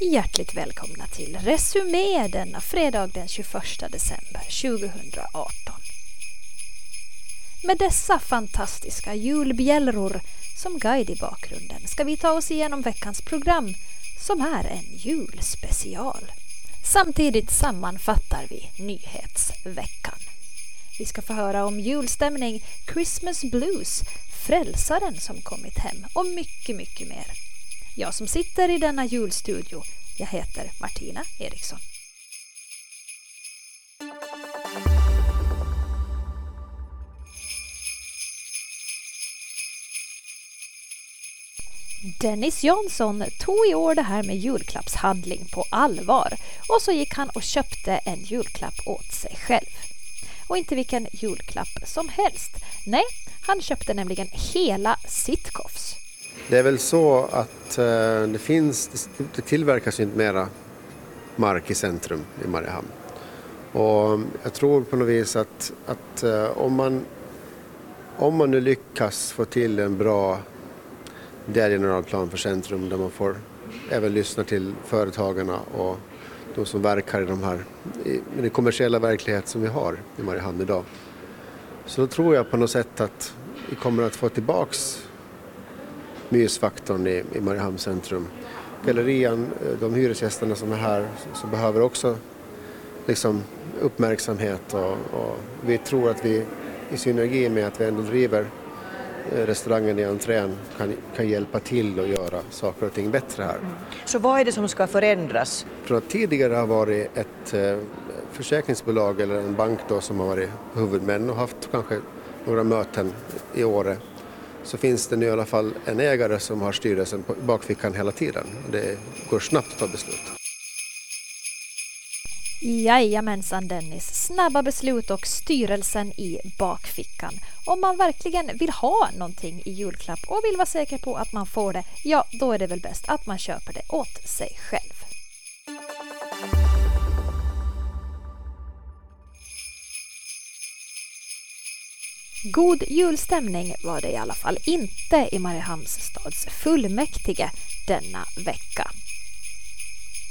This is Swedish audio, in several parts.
Hjärtligt välkomna till Resumé denna fredag den 21 december 2018. Med dessa fantastiska julbjällror som guide i bakgrunden ska vi ta oss igenom veckans program som är en julspecial. Samtidigt sammanfattar vi nyhetsveckan. Vi ska få höra om julstämning, Christmas blues, Frälsaren som kommit hem och mycket, mycket mer. Jag som sitter i denna julstudio, jag heter Martina Eriksson. Dennis Jansson tog i år det här med julklappshandling på allvar och så gick han och köpte en julklapp åt sig själv. Och inte vilken julklapp som helst. Nej, han köpte nämligen hela Sitkoffs. Det är väl så att eh, det finns, det tillverkas inte mera mark i centrum i Mariehamn. Och jag tror på något vis att, att eh, om, man, om man nu lyckas få till en bra delgeneralplan för centrum där man får även lyssna till företagarna och de som verkar i, de här, i den kommersiella verklighet som vi har i Mariehamn idag. Så då tror jag på något sätt att vi kommer att få tillbaks mysfaktorn i, i Mariehamns centrum. Gallerian, eh, de hyresgästerna som är här, som behöver också liksom uppmärksamhet och, och, vi tror att vi i synergi med att vi ändå driver eh, restaurangen i entrén kan, kan hjälpa till att göra saker och ting bättre här. Så vad är det som ska förändras? Från att tidigare har varit ett eh, försäkringsbolag eller en bank då som har varit huvudmän och haft kanske några möten i Åre så finns det nu i alla fall en ägare som har styrelsen på bakfickan hela tiden. Det går snabbt att ta beslut. Jajamensan Dennis, snabba beslut och styrelsen i bakfickan. Om man verkligen vill ha någonting i julklapp och vill vara säker på att man får det, ja då är det väl bäst att man köper det åt sig själv. God julstämning var det i alla fall inte i Mariehamns stads fullmäktige denna vecka.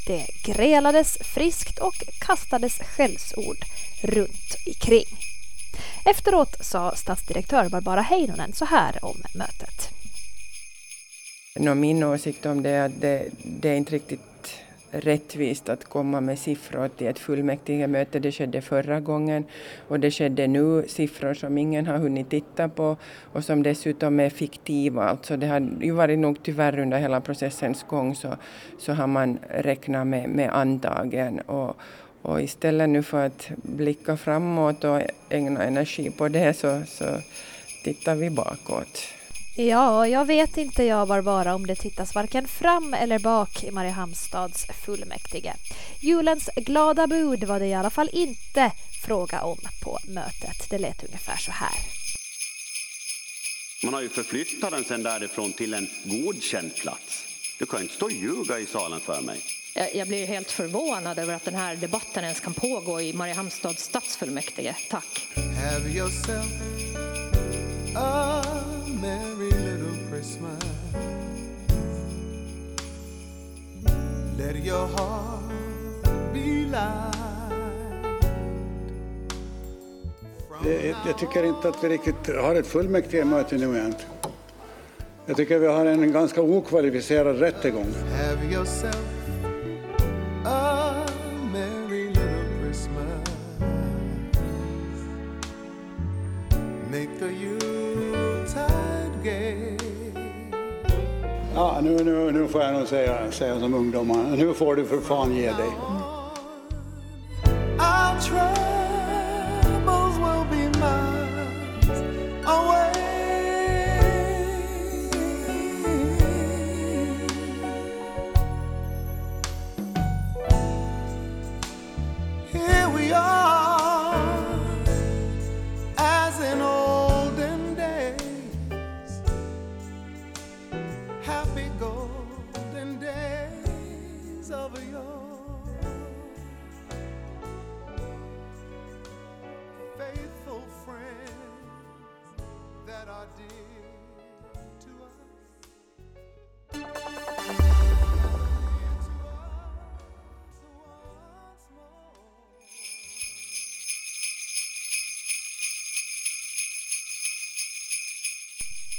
Det grälades friskt och kastades skällsord runt omkring. Efteråt sa stadsdirektör Barbara Heinonen så här om mötet. min åsikt om det är att det, det är inte riktigt rättvist att komma med siffror till ett fullmäktigemöte. Det skedde förra gången och det skedde nu siffror som ingen har hunnit titta på och som dessutom är fiktiva. Alltså det har ju varit nog tyvärr under hela processens gång så, så har man räknat med, med antagen och, och istället nu för att blicka framåt och ägna energi på det så, så tittar vi bakåt. Ja, jag vet inte jag Barbara om det tittas varken fram eller bak i Mariehamnstads fullmäktige. Julens glada bud var det i alla fall inte fråga om på mötet. Det lät ungefär så här. Man har ju förflyttat den sen därifrån till en godkänd plats. Du kan inte stå och ljuga i salen för mig. Jag blir helt förvånad över att den här debatten ens kan pågå i Mariehamnstads stadsfullmäktige. Tack. Have yourself a merry Let your heart be light. Jag tycker inte att vi riktigt har ett fullmäktigemöte nu än. Jag tycker vi har en ganska okvalificerad rättegång. Ja, nu, nu, nu får jag nog säga, säga som ungdomarna. Nu får du för fan ge dig.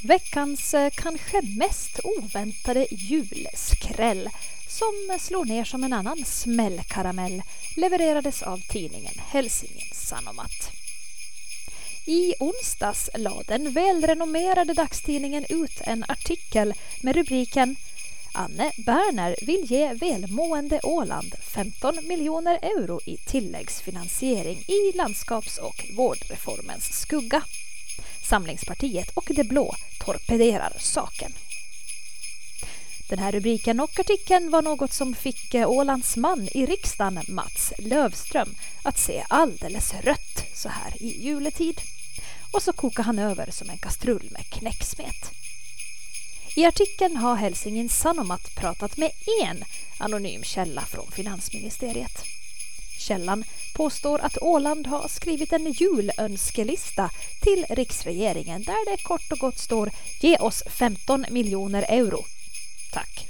Veckans eh, kanske mest oväntade julskräll som slår ner som en annan smällkaramell levererades av tidningen Helsingin Sanomat. I onsdags lade den välrenommerade dagstidningen ut en artikel med rubriken Anne Berner vill ge välmående Åland 15 miljoner euro i tilläggsfinansiering i landskaps och vårdreformens skugga. Samlingspartiet och det blå torpederar saken. Den här rubriken och artikeln var något som fick eh, Ålands man i riksdagen, Mats Lövström, att se alldeles rött så här i juletid. Och så kokade han över som en kastrull med knäcksmet. I artikeln har Helsingin Sanomat pratat med en anonym källa från finansministeriet. Källan påstår att Åland har skrivit en julönskelista till riksregeringen där det kort och gott står Ge oss 15 miljoner euro. Tack.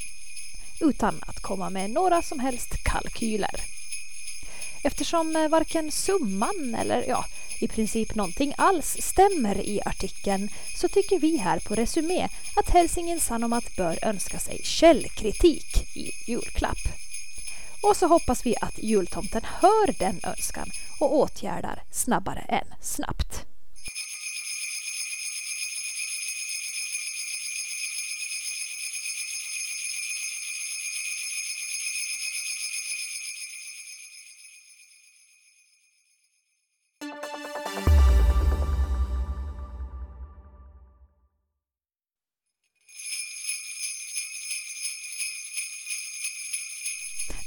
Utan att komma med några som helst kalkyler. Eftersom eh, varken summan eller ja, i princip någonting alls stämmer i artikeln så tycker vi här på Resumé att Helsingin Sanomat bör önska sig källkritik i julklapp. Och så hoppas vi att jultomten hör den önskan och åtgärdar snabbare än snabbt.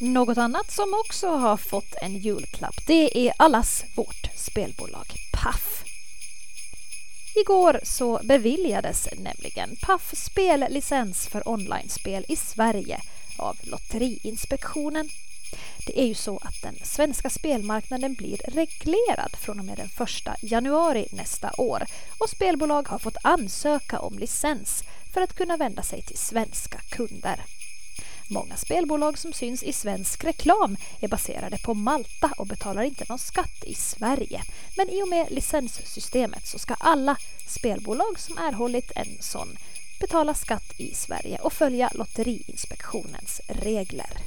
Något annat som också har fått en julklapp det är allas vårt spelbolag Paf. Igår så beviljades nämligen Paf spellicens för online-spel i Sverige av Lotteriinspektionen. Det är ju så att den svenska spelmarknaden blir reglerad från och med den 1 januari nästa år och spelbolag har fått ansöka om licens för att kunna vända sig till svenska kunder. Många spelbolag som syns i svensk reklam är baserade på Malta och betalar inte någon skatt i Sverige. Men i och med licenssystemet så ska alla spelbolag som erhållit en sån betala skatt i Sverige och följa Lotteriinspektionens regler.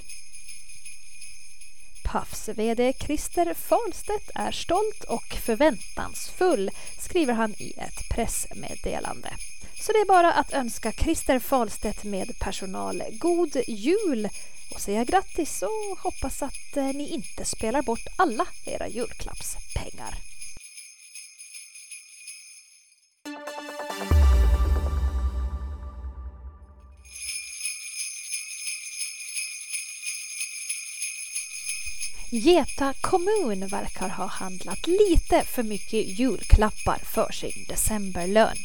Pafs VD Christer Fahlstedt är stolt och förväntansfull, skriver han i ett pressmeddelande. Så det är bara att önska Christer Falstedt med personal god jul och säga grattis och hoppas att eh, ni inte spelar bort alla era julklappspengar. Geta kommun verkar ha handlat lite för mycket julklappar för sin decemberlön.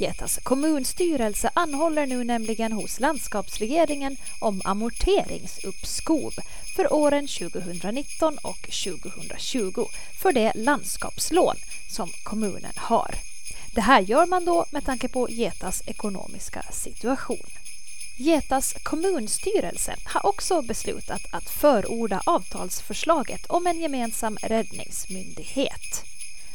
Getas alltså kommunstyrelse anhåller nu nämligen hos landskapsregeringen om amorteringsuppskov för åren 2019 och 2020 för det landskapslån som kommunen har. Det här gör man då med tanke på Getas ekonomiska situation. Getas kommunstyrelse har också beslutat att förorda avtalsförslaget om en gemensam räddningsmyndighet.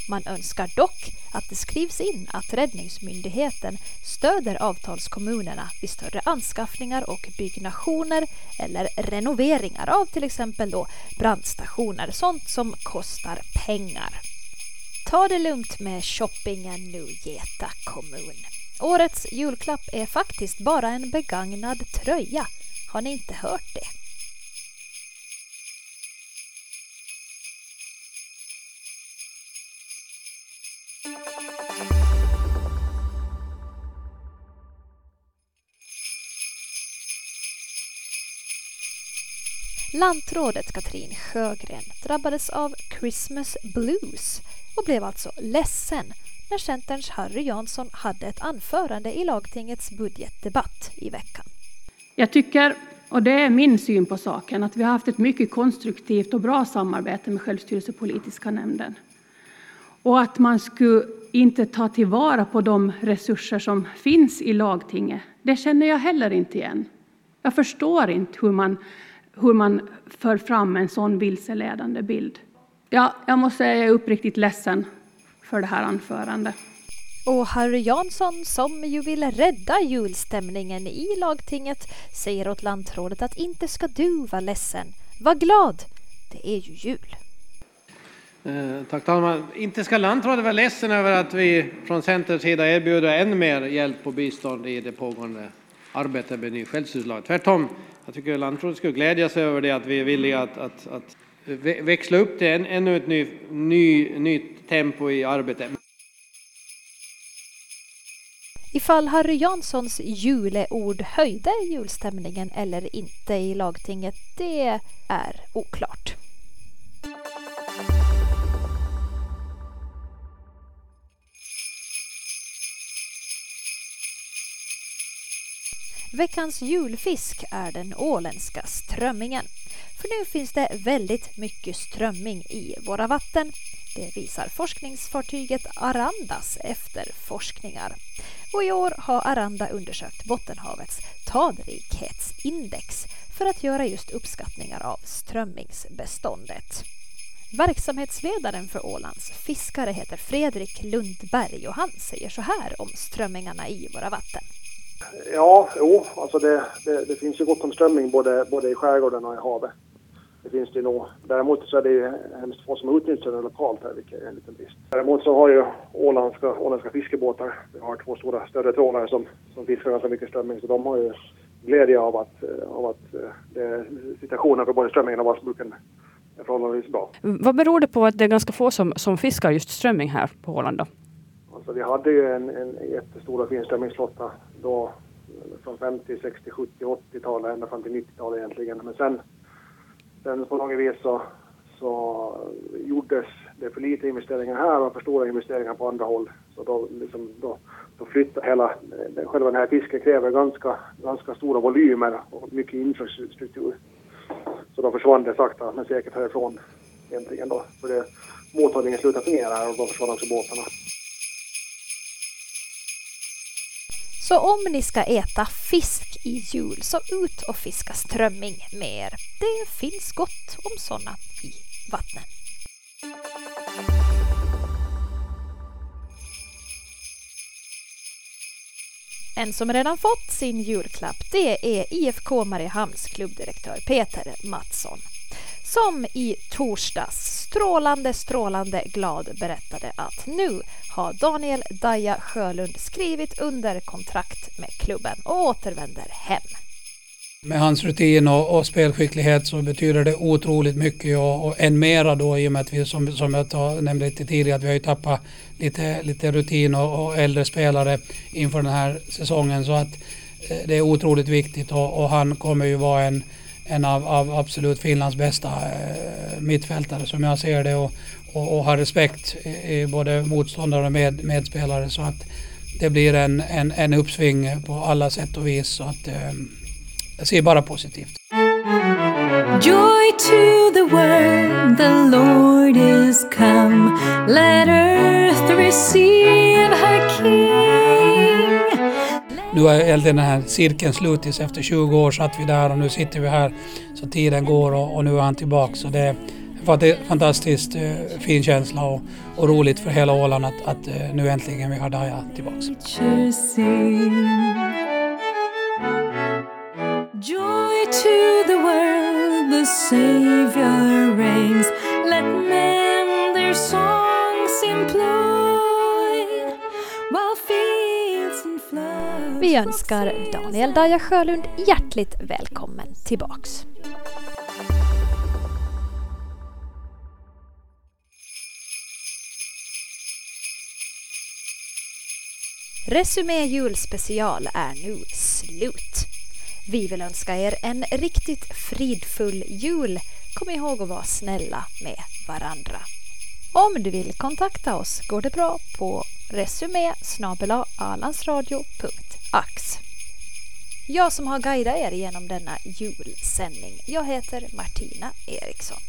Man önskar dock att det skrivs in att Räddningsmyndigheten stöder avtalskommunerna vid större anskaffningar och byggnationer eller renoveringar av till exempel då brandstationer, sånt som kostar pengar. Ta det lugnt med shoppingen nu, Geta kommun. Årets julklapp är faktiskt bara en begagnad tröja. Har ni inte hört det? Lantrådet Katrin Sjögren drabbades av Christmas blues och blev alltså ledsen när Centerns Harry Jansson hade ett anförande i lagtingets budgetdebatt i veckan. Jag tycker, och det är min syn på saken, att vi har haft ett mycket konstruktivt och bra samarbete med självstyrelsepolitiska nämnden. Och att man skulle inte ta tillvara på de resurser som finns i lagtinget, det känner jag heller inte igen. Jag förstår inte hur man hur man för fram en sån vilseledande bild. Ja, jag måste säga att jag är uppriktigt ledsen för det här anförandet. Och Harry Jansson, som ju ville rädda julstämningen i lagtinget, säger åt lantrådet att inte ska du vara ledsen. Var glad! Det är ju jul. Eh, tack talman. Inte ska lantrådet vara ledsen över att vi från Centerns sida erbjuder ännu mer hjälp och bistånd i det pågående arbetar med ny självstyrelselag. Tvärtom, jag tycker lantrådet skulle glädjas över det att vi är villiga att, att, att växla upp det ännu ett ny, ny, nytt tempo i arbetet. Ifall Harry Janssons juleord höjde julstämningen eller inte i lagtinget, det är oklart. Veckans julfisk är den åländska strömmingen. För nu finns det väldigt mycket strömming i våra vatten. Det visar forskningsfartyget Arandas efterforskningar. Och i år har Aranda undersökt Bottenhavets talrikhetsindex för att göra just uppskattningar av strömmingsbeståndet. Verksamhetsledaren för Ålands fiskare heter Fredrik Lundberg och han säger så här om strömmingarna i våra vatten. Ja, jo, alltså det, det, det, finns ju gott om strömming både, både i skärgården och i havet. Det finns det nog. Däremot så är det ju hemskt få som utnyttjar det lokalt här, vilket är en liten brist. Däremot så har ju åländska, åländska fiskebåtar, vi har två stora större trålare som, som fiskar ganska mycket strömming, så de har ju glädje av att, av att eh, det, situationen för både strömmingen och vassbruken är förhållandevis bra. Vad beror det på att det är ganska få som, som fiskar just strömming här på Åland då? Alltså vi hade ju en, en fin strömmingsflotta då från 50, 60, 70, 80-talet ända fram till 90-talet egentligen. Men sen, sen på något vis så, så gjordes det för lite investeringar här och för stora investeringar på andra håll. Så då, liksom, då, då flyttade hela, själva den här fisken kräver ganska, ganska stora volymer och mycket infrastruktur. Så då försvann det sakta men säkert härifrån egentligen då. Så det, mottagningen slutade fungera här och då försvann också båtarna. Så om ni ska äta fisk i jul så ut och fiska strömming med er. Det finns gott om sådana i vattnet. En som redan fått sin julklapp det är IFK Mariehamns klubbdirektör Peter Mattsson som i torsdags strålande, strålande glad berättade att nu har Daniel Daja Sjölund skrivit under kontrakt med klubben och återvänder hem. Med hans rutin och, och spelskicklighet så betyder det otroligt mycket. Och, och än mera då i och med att vi som, som jag nämnde lite tidigare att vi har ju tappat lite, lite rutin och, och äldre spelare inför den här säsongen. Så att eh, det är otroligt viktigt. Och, och han kommer ju vara en en av, av absolut Finlands bästa eh, mittfältare som jag ser det. Och, och, och har respekt i både motståndare och med, medspelare så att det blir en, en, en uppsving på alla sätt och vis så att eh, jag ser bara positivt. Joy to the world, the Lord is come. Let earth receive her King. Nu är egentligen den här cirkeln slutits. Efter 20 år satt vi där och nu sitter vi här. Så tiden går och, och nu är han tillbaka. Så det är en fantastiskt uh, fin känsla och, och, roligt för hela Åland att, att uh, nu äntligen vi har Daja tillbaka. Joy to the world, the Savior reigns. Let men their songs employ while fields and floods Vi önskar Daniel Daja Sjölund hjärtligt välkommen tillbaks. Resumé julspecial är nu slut. Vi vill önska er en riktigt fridfull jul. Kom ihåg att vara snälla med varandra. Om du vill kontakta oss går det bra på resumé alansradio.ax. Jag som har guidat er genom denna julsändning, jag heter Martina Eriksson.